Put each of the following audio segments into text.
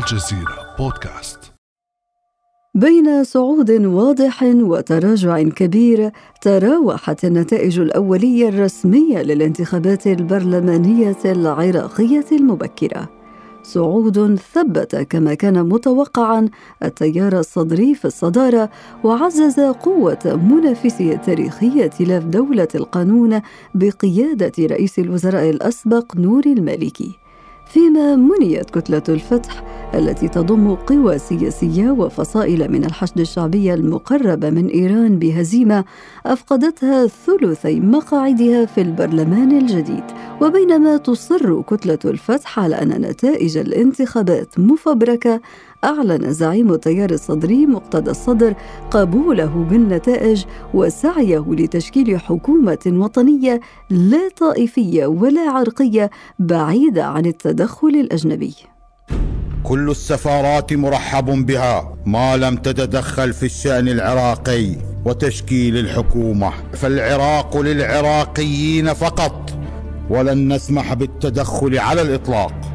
الجزيرة بودكاست. بين صعود واضح وتراجع كبير تراوحت النتائج الأولية الرسمية للانتخابات البرلمانية العراقية المبكرة. صعود ثبت كما كان متوقعا التيار الصدري في الصدارة وعزز قوة منافسه التاريخي ائتلاف دولة القانون بقيادة رئيس الوزراء الأسبق نور المالكي. فيما منيت كتلة الفتح التي تضم قوى سياسية وفصائل من الحشد الشعبي المقرب من إيران بهزيمة أفقدتها ثلثي مقاعدها في البرلمان الجديد. وبينما تصر كتلة الفتح على أن نتائج الانتخابات مفبركة أعلن زعيم التيار الصدري مقتدى الصدر قبوله بالنتائج وسعيه لتشكيل حكومة وطنية لا طائفية ولا عرقية بعيدة عن التدخل الأجنبي. كل السفارات مرحب بها ما لم تتدخل في الشأن العراقي وتشكيل الحكومة فالعراق للعراقيين فقط ولن نسمح بالتدخل على الإطلاق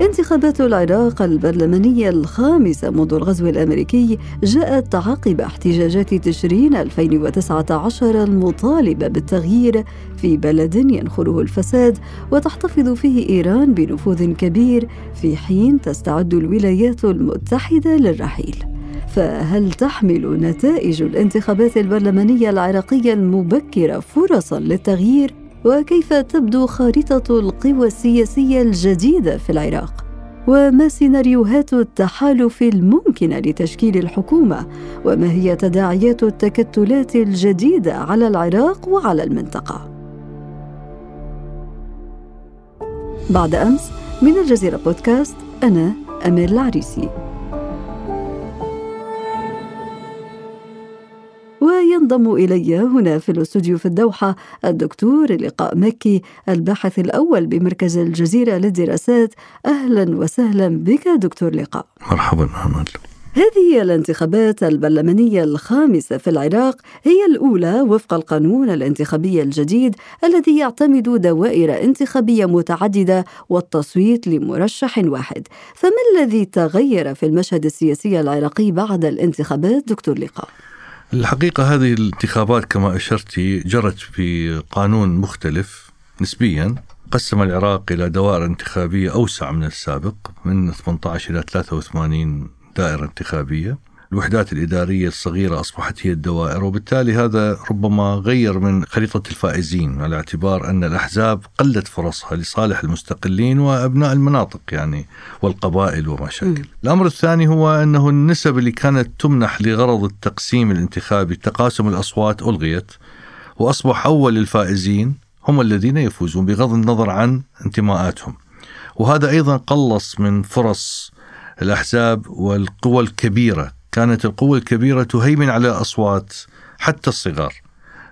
انتخابات العراق البرلمانية الخامسة منذ الغزو الأمريكي جاءت عقب احتجاجات تشرين 2019 المطالبة بالتغيير في بلد ينخره الفساد وتحتفظ فيه إيران بنفوذ كبير في حين تستعد الولايات المتحدة للرحيل. فهل تحمل نتائج الانتخابات البرلمانية العراقية المبكرة فرصا للتغيير؟ وكيف تبدو خارطة القوى السياسية الجديدة في العراق؟ وما سيناريوهات التحالف الممكنة لتشكيل الحكومة؟ وما هي تداعيات التكتلات الجديدة على العراق وعلى المنطقة؟ بعد أمس من الجزيرة بودكاست أنا أمير العريسي. وينضم إلي هنا في الاستوديو في الدوحة الدكتور لقاء مكي الباحث الأول بمركز الجزيرة للدراسات. أهلا وسهلا بك دكتور لقاء. مرحبا محمد هذه الانتخابات البرلمانية الخامسة في العراق هي الأولى وفق القانون الانتخابي الجديد الذي يعتمد دوائر انتخابية متعددة والتصويت لمرشح واحد. فما الذي تغير في المشهد السياسي العراقي بعد الانتخابات دكتور لقاء؟ الحقيقة هذه الانتخابات كما أشرتي جرت بقانون مختلف نسبيا. قسم العراق إلى دوائر انتخابية أوسع من السابق من 18 إلى 83 دائرة انتخابية. الوحدات الإدارية الصغيرة أصبحت هي الدوائر وبالتالي هذا ربما غير من خريطة الفائزين على اعتبار أن الأحزاب قلت فرصها لصالح المستقلين وأبناء المناطق يعني والقبائل وما شكل الأمر الثاني هو أنه النسب اللي كانت تمنح لغرض التقسيم الانتخابي تقاسم الأصوات ألغيت وأصبح أول الفائزين هم الذين يفوزون بغض النظر عن انتماءاتهم. وهذا أيضا قلص من فرص الأحزاب والقوى الكبيرة كانت القوة الكبيرة تهيمن على الأصوات حتى الصغار.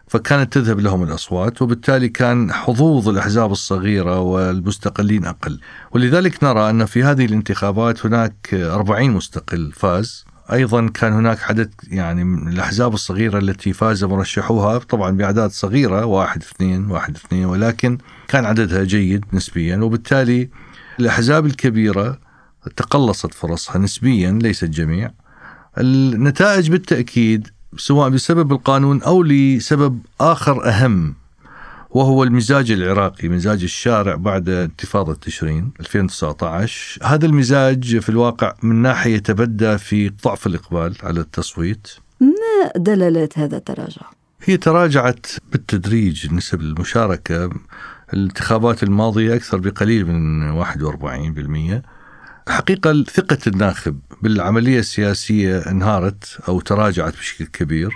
فكانت تذهب لهم الأصوات وبالتالي كان حظوظ الأحزاب الصغيرة والمستقلين أقل. ولذلك نرى أن في هذه الانتخابات هناك 40 مستقل فاز. أيضا كان هناك عدد يعني من الأحزاب الصغيرة التي فاز مرشحوها طبعا بأعداد صغيرة واحد اثنين واحد اثنين ولكن كان عددها جيد نسبيا وبالتالي الأحزاب الكبيرة تقلصت فرصها نسبيا ليس الجميع. النتائج بالتأكيد سواء بسبب القانون أو لسبب آخر أهم وهو المزاج العراقي مزاج الشارع بعد انتفاضة تشرين 2019 هذا المزاج في الواقع من ناحية تبدى في ضعف الإقبال على التصويت. ما دلالات هذا التراجع؟ هي تراجعت بالتدريج نسب المشاركة. الانتخابات الماضية أكثر بقليل من 41% الحقيقة ثقة الناخب بالعملية السياسية انهارت أو تراجعت بشكل كبير.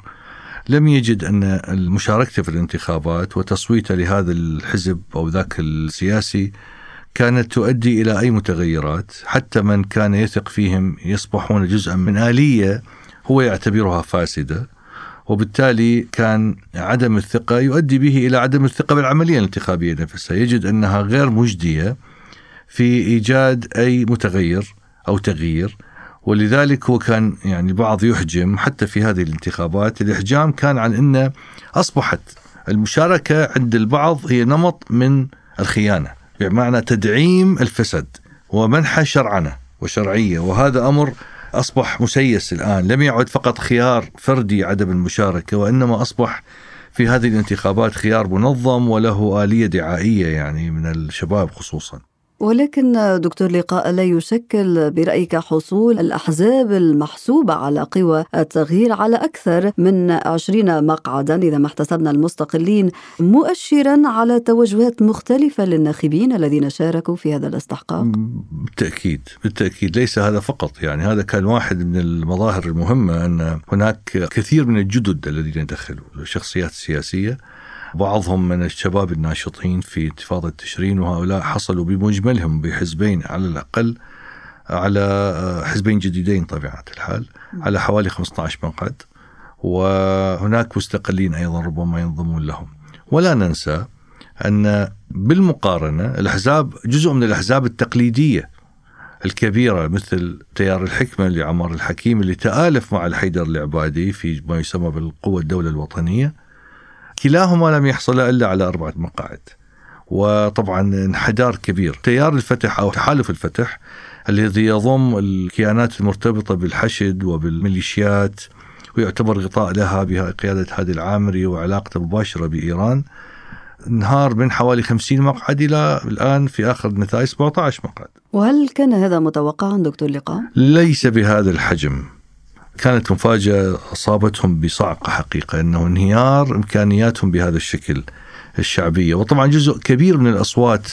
لم يجد أن مشاركته في الانتخابات وتصويته لهذا الحزب أو ذاك السياسي كانت تؤدي إلى أي متغيرات حتى من كان يثق فيهم يصبحون جزءا من آلية هو يعتبرها فاسدة. وبالتالي كان عدم الثقة يؤدي به إلى عدم الثقة بالعملية الانتخابية نفسها. يجد أنها غير مجدية في إيجاد أي متغير أو تغيير ولذلك هو كان يعني بعض يحجم حتى في هذه الانتخابات. الإحجام كان عن ان أصبحت المشاركة عند البعض هي نمط من الخيانة بمعنى تدعيم الفساد ومنح شرعنه وشرعية. وهذا أمر أصبح مسيس الآن. لم يعد فقط خيار فردي عدم المشاركة وإنما أصبح في هذه الانتخابات خيار منظم وله آلية دعائية يعني من الشباب خصوصا. ولكن دكتور لقاء لا يشكل برأيك حصول الأحزاب المحسوبة على قوى التغيير على أكثر من عشرين مقعدا إذا ما احتسبنا المستقلين مؤشرا على توجهات مختلفة للناخبين الذين شاركوا في هذا الاستحقاق. بالتأكيد بالتأكيد. ليس هذا فقط يعني هذا كان واحد من المظاهر المهمة أن هناك كثير من الجدد الذين دخلوا الشخصيات السياسية بعضهم من الشباب الناشطين في انتفاضة تشرين وهؤلاء حصلوا بمجملهم بحزبين على الأقل على آه، حزبين جديدين طبيعة الحال على حوالي 15 مقعد وهناك مستقلين أيضا ربما ينضمون لهم. ولا ننسى أن بالمقارنة الأحزاب جزء من الأحزاب التقليدية الكبيرة مثل تيار الحكمة لعمار الحكيم اللي تآلف مع الحيدر العبادي في ما يسمى بالقوة الدولة الوطنية. كلاهما لم يحصل إلا على أربعة مقاعد. وطبعا انحدار كبير. تيار الفتح أو تحالف الفتح الذي يضم الكيانات المرتبطة بالحشد وبالميليشيات ويعتبر غطاء لها بقيادة هادي العامري وعلاقته مباشرة بإيران انهار من حوالي 50 مقعد إلى الآن في آخر النتائج 17 مقعد. وهل كان هذا متوقعا دكتور لقاء؟ ليس بهذا الحجم. كانت مفاجأة أصابتهم بصعقة حقيقة أنه انهيار إمكانياتهم بهذا الشكل الشعبية. وطبعا جزء كبير من الأصوات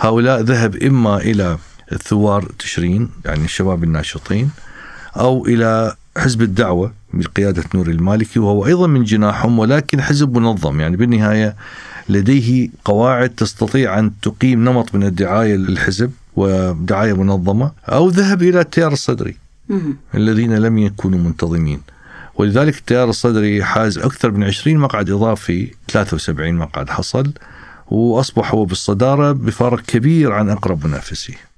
هؤلاء ذهب إما إلى الثوار تشرين يعني الشباب الناشطين أو إلى حزب الدعوة بقيادة نور المالكي وهو أيضا من جناحهم ولكن حزب منظم. يعني بالنهاية لديه قواعد تستطيع أن تقيم نمط من الدعاية للحزب ودعاية منظمة أو ذهب إلى التيار الصدري. الذين لم يكونوا منتظمين. ولذلك التيار الصدري حاز أكثر من 20 مقعد إضافي 73 مقعد حصل وأصبح هو بالصدارة بفارق كبير عن أقرب منافسيه.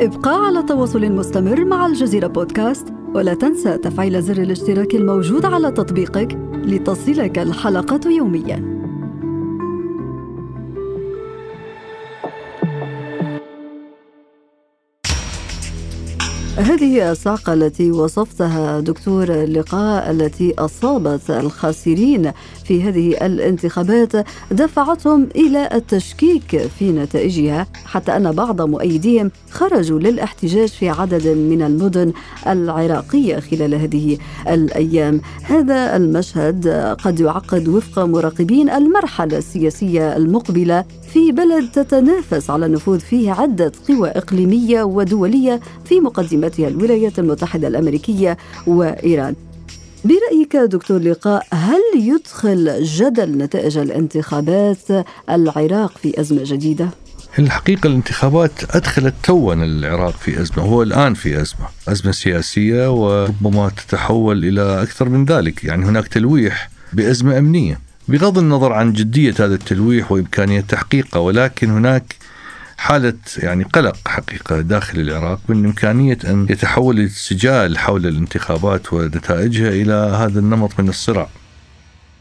ابقى على تواصل مستمر مع الجزيرة بودكاست ولا تنسى تفعيل زر الاشتراك الموجود على تطبيقك لتصلك الحلقة يومياً. هذه الصعقة التي وصفتها دكتور لقاء التي أصابت الخاسرين في هذه الانتخابات دفعتهم إلى التشكيك في نتائجها حتى أن بعض مؤيديهم خرجوا للاحتجاج في عدد من المدن العراقية خلال هذه الأيام. هذا المشهد قد يعقد وفق مراقبين المرحلة السياسية المقبلة في بلد تتنافس على النفوذ فيه عدة قوى إقليمية ودولية في مقدمتها الولايات المتحدة الأمريكية وإيران برأيك دكتور لقاء هل يدخل جدل نتائج الانتخابات العراق في أزمة جديدة؟ الحقيقة الانتخابات أدخلت توا العراق في أزمة هو الآن في أزمة أزمة سياسية وربما تتحول إلى أكثر من ذلك يعني هناك تلويح بأزمة أمنية بغض النظر عن جدية هذا التلويح وإمكانية تحقيقه ولكن هناك حالة يعني قلق حقيقة داخل العراق من إمكانية أن يتحول السجال حول الانتخابات ونتائجها إلى هذا النمط من الصراع.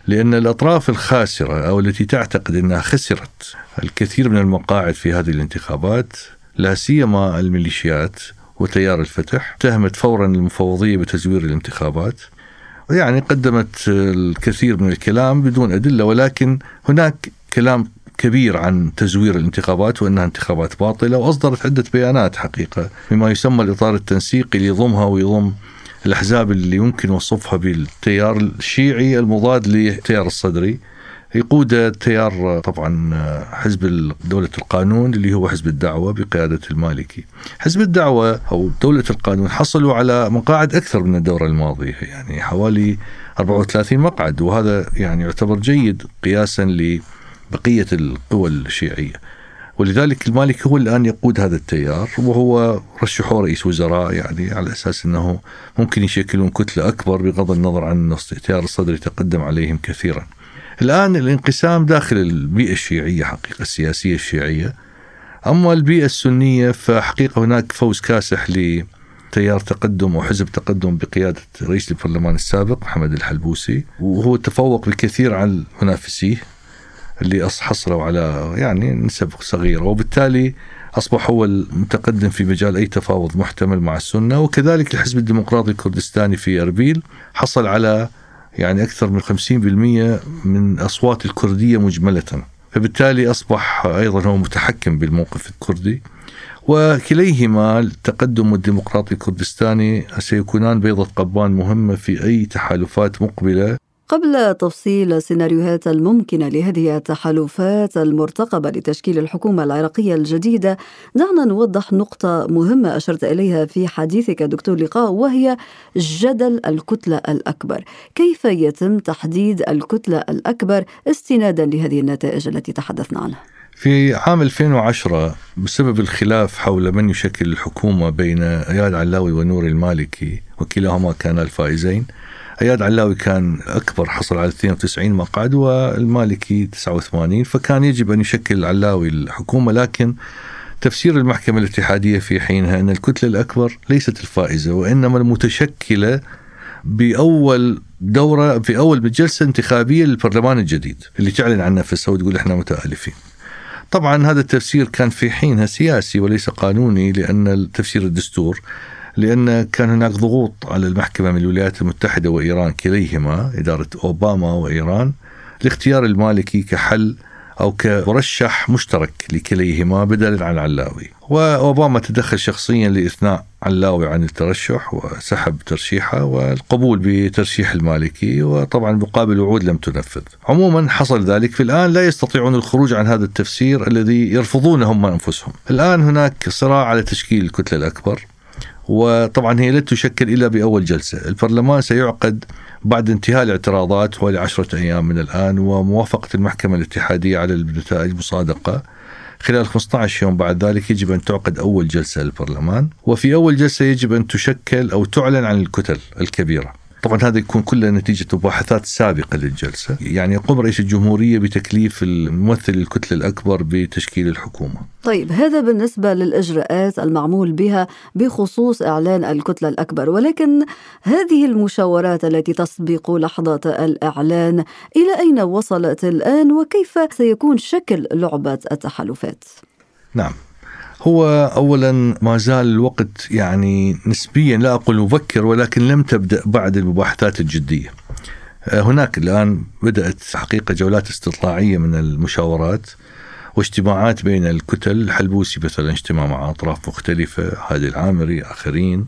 لأن الأطراف الخاسرة أو التي تعتقد أنها خسرت الكثير من المقاعد في هذه الانتخابات لا سيما الميليشيات وتيار الفتح اتهمت فورا المفوضية بتزوير الانتخابات يعني قدمت الكثير من الكلام بدون أدلة ولكن هناك كلام كبير عن تزوير الانتخابات وإنها انتخابات باطلة وأصدرت عدة بيانات حقيقة بما يسمى الإطار التنسيقي ليضمها ويضم الأحزاب اللي يمكن وصفها بالتيار الشيعي المضاد للتيار الصدري. يقود تيار طبعا حزب دولة القانون اللي هو حزب الدعوة بقيادة المالكي. حزب الدعوة أو دولة القانون حصلوا على مقاعد أكثر من الدورة الماضية يعني حوالي 34 مقعد وهذا يعني يعتبر جيد قياسا لبقية القوى الشيعية. ولذلك المالكي هو الآن يقود هذا التيار وهو رشحوه رئيس وزراء يعني على أساس أنه ممكن يشكلون كتلة أكبر بغض النظر عن التيار الصدري تقدم عليهم كثيرا. الآن الانقسام داخل البيئة الشيعية حقيقة السياسية الشيعية. أما البيئة السنية فحقيقة هناك فوز كاسح تيار تقدم وحزب تقدم بقيادة رئيس البرلمان السابق محمد الحلبوسي وهو تفوق بكثير عن منافسيه اللي حصلوا على يعني نسب صغيرة وبالتالي أصبح هو المتقدم في مجال أي تفاوض محتمل مع السنة. وكذلك الحزب الديمقراطي الكردستاني في أربيل حصل على يعني أكثر من 50% من أصوات الكردية مجملة. فبالتالي أصبح أيضا هو متحكم بالموقف الكردي. وكليهما التقدم والديمقراطي الكردستاني سيكونان بيضة قبان مهمة في أي تحالفات مقبلة قبل تفصيل السيناريوهات الممكنة لهذه التحالفات المرتقبة لتشكيل الحكومة العراقية الجديدة دعنا نوضح نقطة مهمة أشرت إليها في حديثك دكتور لقاء وهي جدل الكتلة الأكبر. كيف يتم تحديد الكتلة الأكبر استنادا لهذه النتائج التي تحدثنا عنها؟ في عام 2010 بسبب الخلاف حول من يشكل الحكومة بين اياد علاوي ونور المالكي وكلاهما كانا الفائزين اياد علاوي كان أكبر حصل على 92 مقعد والمالكي 89 فكان يجب أن يشكل علاوي الحكومة لكن تفسير المحكمة الاتحادية في حينها أن الكتلة الأكبر ليست الفائزة وإنما المتشكلة بأول دورة في اول جلسة انتخابية للبرلمان الجديد اللي تعلن عن نفسها وتقول إحنا متآلفين. طبعا هذا التفسير كان في حينها سياسي وليس قانوني لأن تفسير الدستور لأن كان هناك ضغوط على المحكمة من الولايات المتحدة وإيران كليهما إدارة أوباما وإيران لاختيار المالكي كحل أو كمرشح مشترك لكليهما بدلا عن علاوي. وأوباما تدخل شخصيا لإثناء علاوي عن الترشح وسحب ترشيحه والقبول بترشيح المالكي وطبعا مقابل وعود لم تنفذ. عموما حصل ذلك في الآن لا يستطيعون الخروج عن هذا التفسير الذي يرفضونه هم أنفسهم. الآن هناك صراع على تشكيل الكتلة الأكبر. وطبعا هي لا تشكل إلا بأول جلسة، البرلمان سيعقد بعد انتهاء الاعتراضات حوالي عشرة أيام من الآن وموافقة المحكمة الاتحادية على النتائج مصادقة خلال 15 يوم بعد ذلك يجب أن تعقد أول جلسة للبرلمان، وفي أول جلسة يجب أن تشكل أو تعلن عن الكتل الكبيرة. طبعا هذا يكون كله نتيجة مباحثات سابقة للجلسة. يعني يقوم رئيس الجمهورية بتكليف الممثل الكتلة الأكبر بتشكيل الحكومة. طيب هذا بالنسبة للإجراءات المعمول بها بخصوص إعلان الكتلة الأكبر. ولكن هذه المشاورات التي تسبق لحظة الإعلان إلى أين وصلت الآن؟ وكيف سيكون شكل لعبة التحالفات؟ نعم. هو اولا ما زال الوقت يعني نسبيا لا أقول مبكر ولكن لم تبدأ بعد المباحثات الجدية. آه، هناك الآن بدأت حقيقة جولات استطلاعية من المشاورات واجتماعات بين الكتل الحلبوسي مثلا اجتماع مع أطراف مختلفة هادي العامري آخرين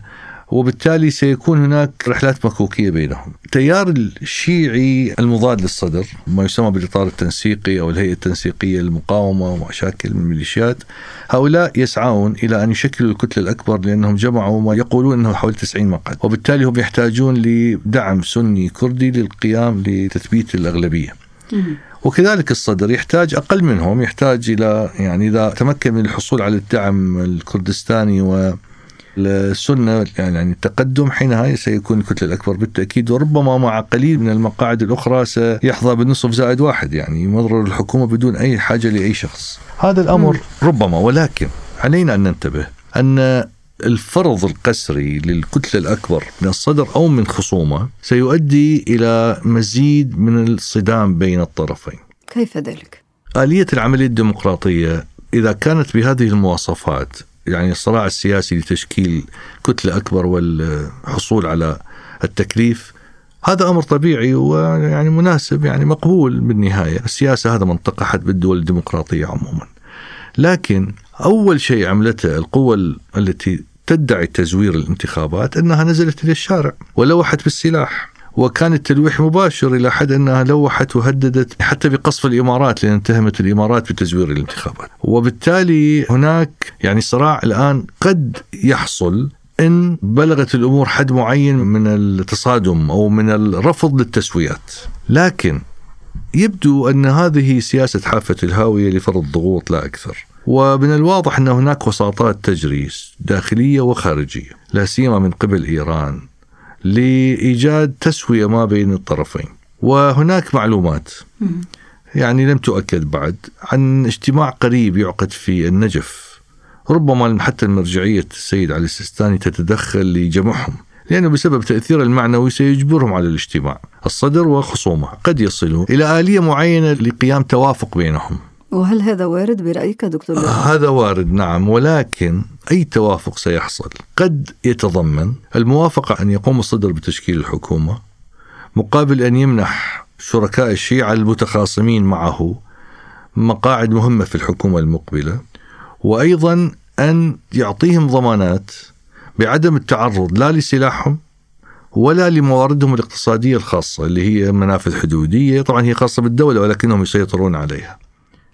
وبالتالي سيكون هناك رحلات مكوكية بينهم. التيار الشيعي المضاد للصدر ما يسمى بالإطار التنسيقي أو الهيئة التنسيقية للمقاومة ومشاكل من الميليشيات هؤلاء يسعون إلى أن يشكلوا الكتلة الأكبر لأنهم جمعوا ما يقولون أنه حوالي 90 مقعد. وبالتالي هم يحتاجون لدعم سني كردي للقيام لتثبيت الأغلبية. وكذلك الصدر يحتاج أقل منهم يحتاج إلى يعني إذا تمكن من الحصول على الدعم الكردستاني و السنة يعني التقدم حينها سيكون الكتلة الأكبر. بالتأكيد وربما مع قليل من المقاعد الأخرى سيحظى بالنصف زائد واحد يعني مضرر الحكومة بدون أي حاجة لأي شخص. هذا الأمر. ربما ولكن علينا أن ننتبه أن الفرض القسري للكتلة الأكبر من الصدر أو من خصومة سيؤدي إلى مزيد من الصدام بين الطرفين. كيف ذلك؟ آلية العملية الديمقراطية إذا كانت بهذه المواصفات يعني الصراع السياسي لتشكيل كتلة أكبر والحصول على التكليف هذا أمر طبيعي ويعني مناسب يعني مقبول بالنهاية. السياسة هذا منطقة حد بالدول الديمقراطية عموما. لكن أول شيء عملته القوة التي تدعي تزوير الانتخابات أنها نزلت إلى الشارع ولوحت بالسلاح. وكان التلويح مباشر إلى حد أنها لوحت وهددت حتى بقصف الإمارات لأن اتهمت الإمارات بتزوير الانتخابات، وبالتالي هناك يعني صراع الآن قد يحصل إن بلغت الأمور حد معين من التصادم أو من الرفض للتسويات، لكن يبدو أن هذه سياسة حافة الهاوية لفرض ضغوط لا أكثر. ومن الواضح أن هناك وساطات تجري داخلية وخارجية، لا سيما من قبل إيران. لإيجاد تسوية ما بين الطرفين. وهناك معلومات. يعني لم تؤكد بعد عن اجتماع قريب يعقد في النجف. ربما حتى المرجعية السيد علي السيستاني تتدخل لجمعهم لأنه بسبب تأثير المعنوي سيجبرهم على الاجتماع. الصدر وخصومه قد يصلوا إلى آلية معينة لقيام توافق بينهم. وهل هذا وارد برأيك دكتور؟ هذا وارد نعم ولكن أي توافق سيحصل قد يتضمن الموافقة أن يقوم الصدر بتشكيل الحكومة مقابل أن يمنح شركاء الشيعة المتخاصمين معه مقاعد مهمة في الحكومة المقبلة وأيضا أن يعطيهم ضمانات بعدم التعرض لا لسلاحهم ولا لمواردهم الاقتصادية الخاصة اللي هي منافذ حدودية طبعا هي خاصة بالدولة ولكنهم يسيطرون عليها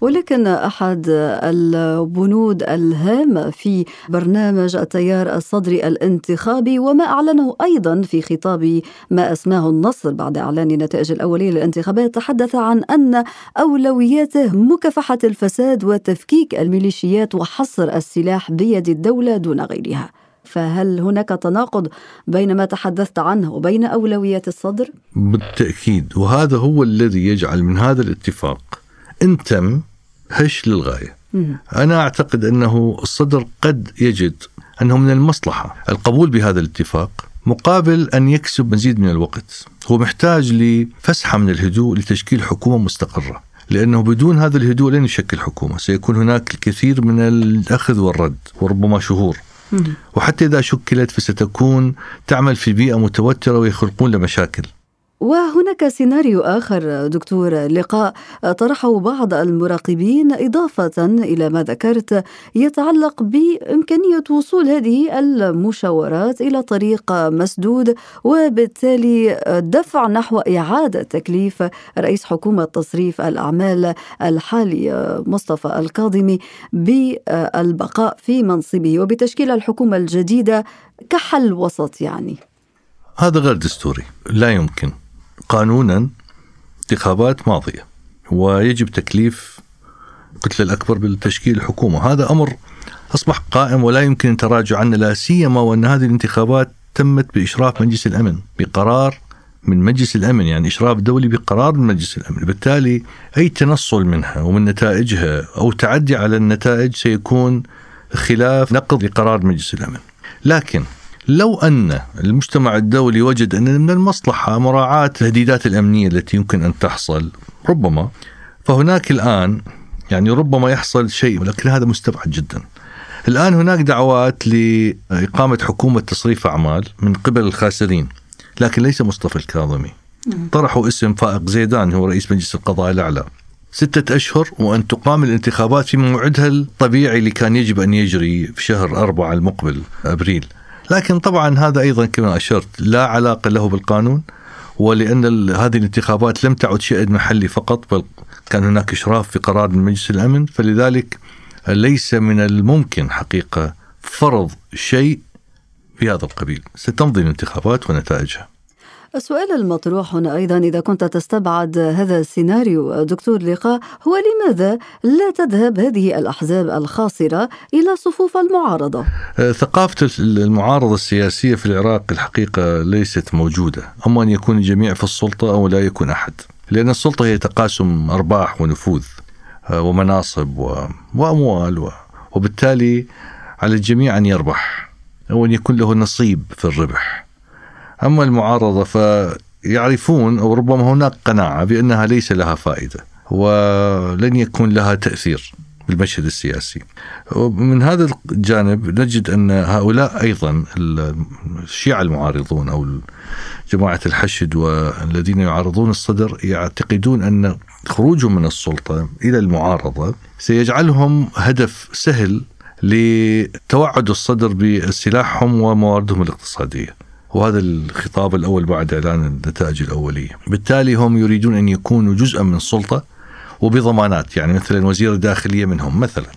ولكن أحد البنود الهامه في برنامج التيار الصدري الانتخابي وما أعلنه أيضا في خطاب ما أسماه النصر بعد إعلان النتائج الاوليه للانتخابات تحدث عن أن أولوياته مكافحة الفساد وتفكيك الميليشيات وحصر السلاح بيد الدولة دون غيرها. فهل هناك تناقض بين ما تحدثت عنه وبين أولويات الصدر؟ بالتأكيد وهذا هو الذي يجعل من هذا الاتفاق ان تم هش للغاية. أنا أعتقد أنه الصدر قد يجد أنه من المصلحة القبول بهذا الاتفاق مقابل أن يكسب مزيد من الوقت. هو محتاج لفسحة من الهدوء لتشكيل حكومة مستقرة. لأنه بدون هذا الهدوء لن يشكل حكومة، سيكون هناك الكثير من الأخذ والرد وربما شهور. وحتى إذا شكلت فستكون تعمل في بيئة متوترة ويخلقون لمشاكل. وهناك سيناريو آخر دكتور لقاء طرحه بعض المراقبين إضافة إلى ما ذكرت يتعلق بإمكانية وصول هذه المشاورات إلى طريق مسدود وبالتالي دفع نحو إعادة تكليف رئيس حكومة تصريف الأعمال الحالي مصطفى الكاظمي بالبقاء في منصبه وبتشكيل الحكومة الجديدة كحل وسط يعني. هذا غير دستوري لا يمكن. قانونا انتخابات ماضية ويجب تكليف الكتله الأكبر بالتشكيل الحكومة، هذا أمر أصبح قائم ولا يمكن التراجع عنه لا سيما وأن هذه الانتخابات تمت بإشراف مجلس الأمن بقرار من مجلس الأمن يعني إشراف دولي بقرار من مجلس الأمن، بالتالي أي تنصل منها ومن نتائجها أو تعدي على النتائج سيكون خلاف نقض لقرار مجلس الأمن. لكن لو أن المجتمع الدولي وجد أن من المصلحة مراعاة التهديدات الأمنية التي يمكن أن تحصل ربما فهناك الآن يعني ربما يحصل شيء ولكن هذا مستبعد جدا. الآن هناك دعوات لإقامة حكومة تصريف أعمال من قبل الخاسرين لكن ليس مصطفى الكاظمي. طرحوا اسم فائق زيدان هو رئيس مجلس القضاء الأعلى. ستة أشهر وأن تقام الانتخابات في موعدها الطبيعي اللي كان يجب أن يجري في شهر أربعة المقبل أبريل. لكن طبعا هذا أيضا كما أشرت لا علاقة له بالقانون ولأن هذه الانتخابات لم تعد شأن محلي فقط بل كان هناك إشراف في قرار من مجلس الأمن فلذلك ليس من الممكن حقيقة فرض شيء في هذا القبيل. ستمضي الانتخابات ونتائجها. السؤال المطروح هنا أيضا إذا كنت تستبعد هذا السيناريو دكتور لقاء هو لماذا لا تذهب هذه الأحزاب الخاسرة إلى صفوف المعارضة؟ أه، ثقافة المعارضة السياسية في العراق الحقيقة ليست موجودة أما أن يكون الجميع في السلطة أو لا يكون أحد لأن السلطة هي تقاسم أرباح ونفوذ أه، ومناصب وأموال. وبالتالي على الجميع أن يربح أو أن يكون له نصيب في الربح أما المعارضة فيعرفون أو ربما هناك قناعة بأنها ليس لها فائدة ولن يكون لها تأثير بالمشهد السياسي من هذا الجانب نجد أن هؤلاء أيضا الشيعة المعارضون أو جماعة الحشد والذين يعارضون الصدر يعتقدون أن خروجهم من السلطة إلى المعارضة سيجعلهم هدف سهل لتوعد الصدر بسلاحهم ومواردهم الاقتصادية. وهذا الخطاب الأول بعد إعلان النتائج الأولية. بالتالي هم يريدون أن يكونوا جزءا من السلطة وبضمانات يعني مثلا وزير الداخلية منهم مثلا.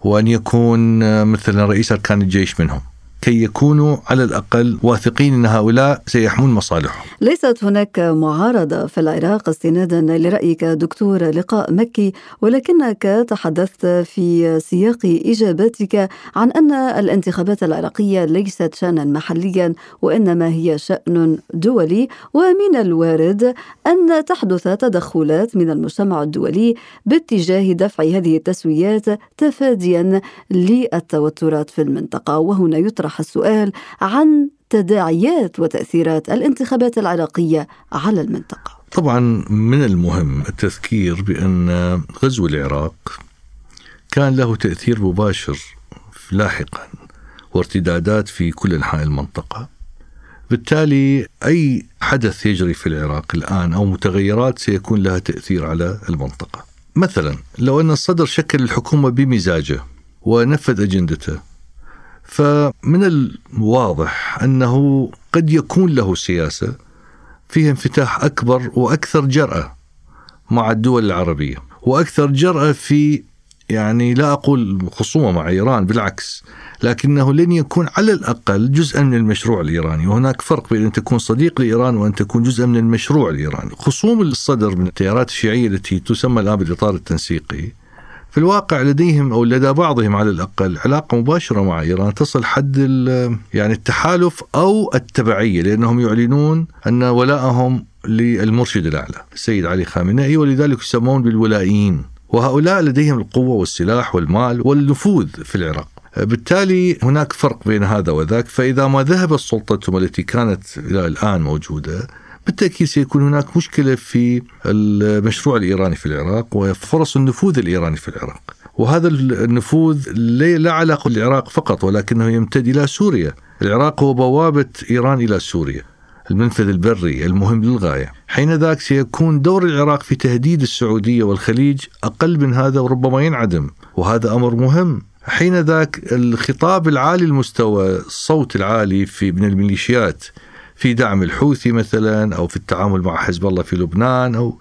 وأن يكون مثلا رئيس أركان الجيش منهم. كي يكونوا على الأقل واثقين أن هؤلاء سيحمون مصالحهم. ليست هناك معارضة في العراق استنادا لرأيك دكتور لقاء مكي ولكنك تحدثت في سياق إجابتك عن أن الانتخابات العراقية ليست شأنا محليا وإنما هي شأن دولي. ومن الوارد أن تحدث تدخلات من المجتمع الدولي باتجاه دفع هذه التسويات تفاديا للتوترات في المنطقة وهنا يطرح السؤال عن تداعيات وتأثيرات الانتخابات العراقية على المنطقة طبعا من المهم التذكير بأن غزو العراق كان له تأثير مباشر لاحقا وارتدادات في كل أنحاء المنطقة. بالتالي أي حدث يجري في العراق الآن أو متغيرات سيكون لها تأثير على المنطقة. مثلا لو أن الصدر شكل الحكومة بمزاجه ونفذ أجندته فمن الواضح أنه قد يكون له سياسة فيها انفتاح أكبر وأكثر جرأة مع الدول العربية وأكثر جرأة في يعني لا أقول خصومة مع إيران بالعكس لكنه لن يكون على الأقل جزءا من المشروع الإيراني وهناك فرق بين أن تكون صديق لإيران وأن تكون جزءا من المشروع الإيراني. خصوم الصدر من التيارات الشيعية التي تسمى الآن بالإطار التنسيقي في الواقع لديهم أو لدى بعضهم على الأقل علاقة مباشرة مع ايران تصل حد يعني التحالف أو التبعية لأنهم يعلنون أن ولائهم للمرشد الأعلى السيد علي خامنئي ولذلك يسمون بالولائيين. وهؤلاء لديهم القوة والسلاح والمال والنفوذ في العراق. بالتالي هناك فرق بين هذا وذاك فإذا ما ذهبت سلطتهم التي كانت إلى الآن موجودة بالتأكيد سيكون هناك مشكلة في المشروع الإيراني في العراق وفرص النفوذ الإيراني في العراق. وهذا النفوذ لا علاقة للعراق فقط ولكنه يمتد إلى سوريا. العراق هو بوابة إيران إلى سوريا المنفذ البري المهم للغاية. حين ذاك سيكون دور العراق في تهديد السعودية والخليج أقل من هذا وربما ينعدم وهذا أمر مهم. حين ذاك الخطاب العالي المستوى الصوت العالي في من الميليشيات في دعم الحوثي مثلا أو في التعامل مع حزب الله في لبنان أو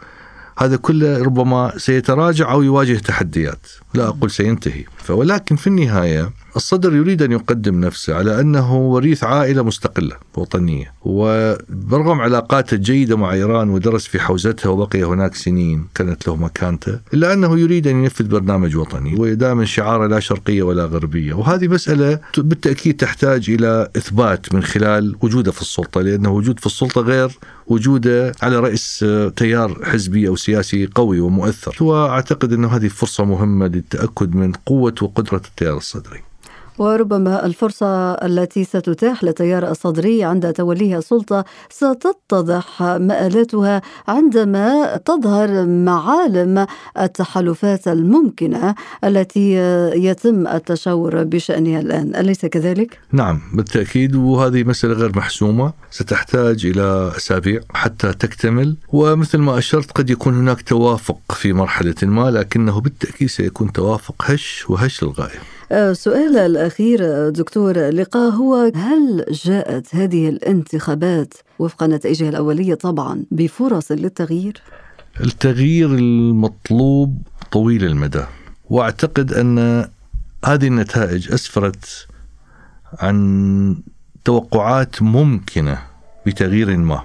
هذا كله ربما سيتراجع أو يواجه تحديات. لا أقول سينتهي. ولكن في النهاية الصدر يريد أن يقدم نفسه على أنه وريث عائلة مستقلة وطنية وبرغم علاقاته الجيده مع إيران ودرس في حوزتها وبقي هناك سنين كانت له مكانته إلا أنه يريد أن ينفذ برنامج وطني ودائما شعاره لا شرقية ولا غربية وهذه مسألة بالتأكيد تحتاج إلى إثبات من خلال وجوده في السلطة لأنه وجود في السلطة غير وجوده على رأس تيار حزبي أو سياسي قوي ومؤثر. وأعتقد أنه هذه فرصة مهمة للتأكد من قوة وقدرة التيار الصدري. وربما الفرصة التي ستتاح لتيار الصدري عند توليها السلطة ستتضح مآلاتها عندما تظهر معالم التحالفات الممكنة التي يتم التشاور بشأنها الآن. أليس كذلك؟ نعم بالتأكيد وهذه مسألة غير محسومة. ستحتاج إلى أسابيع حتى تكتمل. ومثل ما أشرت قد يكون هناك توافق في مرحلة ما لكنه بالتأكيد سيكون توافق هش وهش للغاية السؤال الأخير دكتور لقاء هو هل جاءت هذه الانتخابات وفق نتائجها الأولية طبعا بفرص للتغيير؟ التغيير المطلوب طويل المدى وأعتقد أن هذه النتائج أسفرت عن توقعات ممكنة بتغيير ما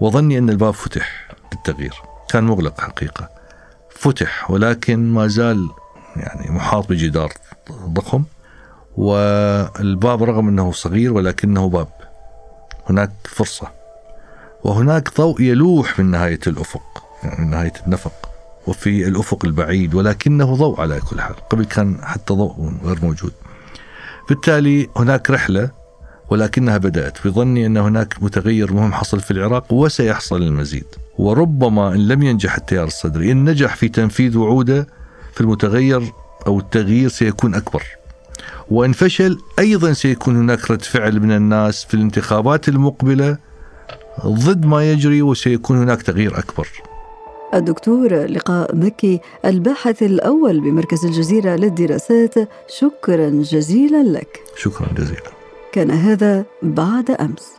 وظني أن الباب فتح للتغيير كان مغلق حقيقة فتح ولكن ما زال يعني محاط بجدار ضخم والباب رغم أنه صغير ولكنه باب. هناك فرصة. وهناك ضوء يلوح من نهاية الأفق يعني من نهاية النفق وفي الأفق البعيد ولكنه ضوء على كل حال. قبل كان حتى ضوء غير موجود. بالتالي هناك رحلة ولكنها بدأت. بظني أن هناك متغير مهم حصل في العراق وسيحصل المزيد. وربما إن لم ينجح التيار الصدري إن نجح في تنفيذ وعودة في المتغير أو التغيير سيكون أكبر. وإن فشل أيضا سيكون هناك رد فعل من الناس في الانتخابات المقبلة ضد ما يجري وسيكون هناك تغيير أكبر. الدكتور لقاء مكي الباحث الأول بمركز الجزيرة للدراسات شكرا جزيلا لك. شكرا جزيلا. كان هذا بعد أمس.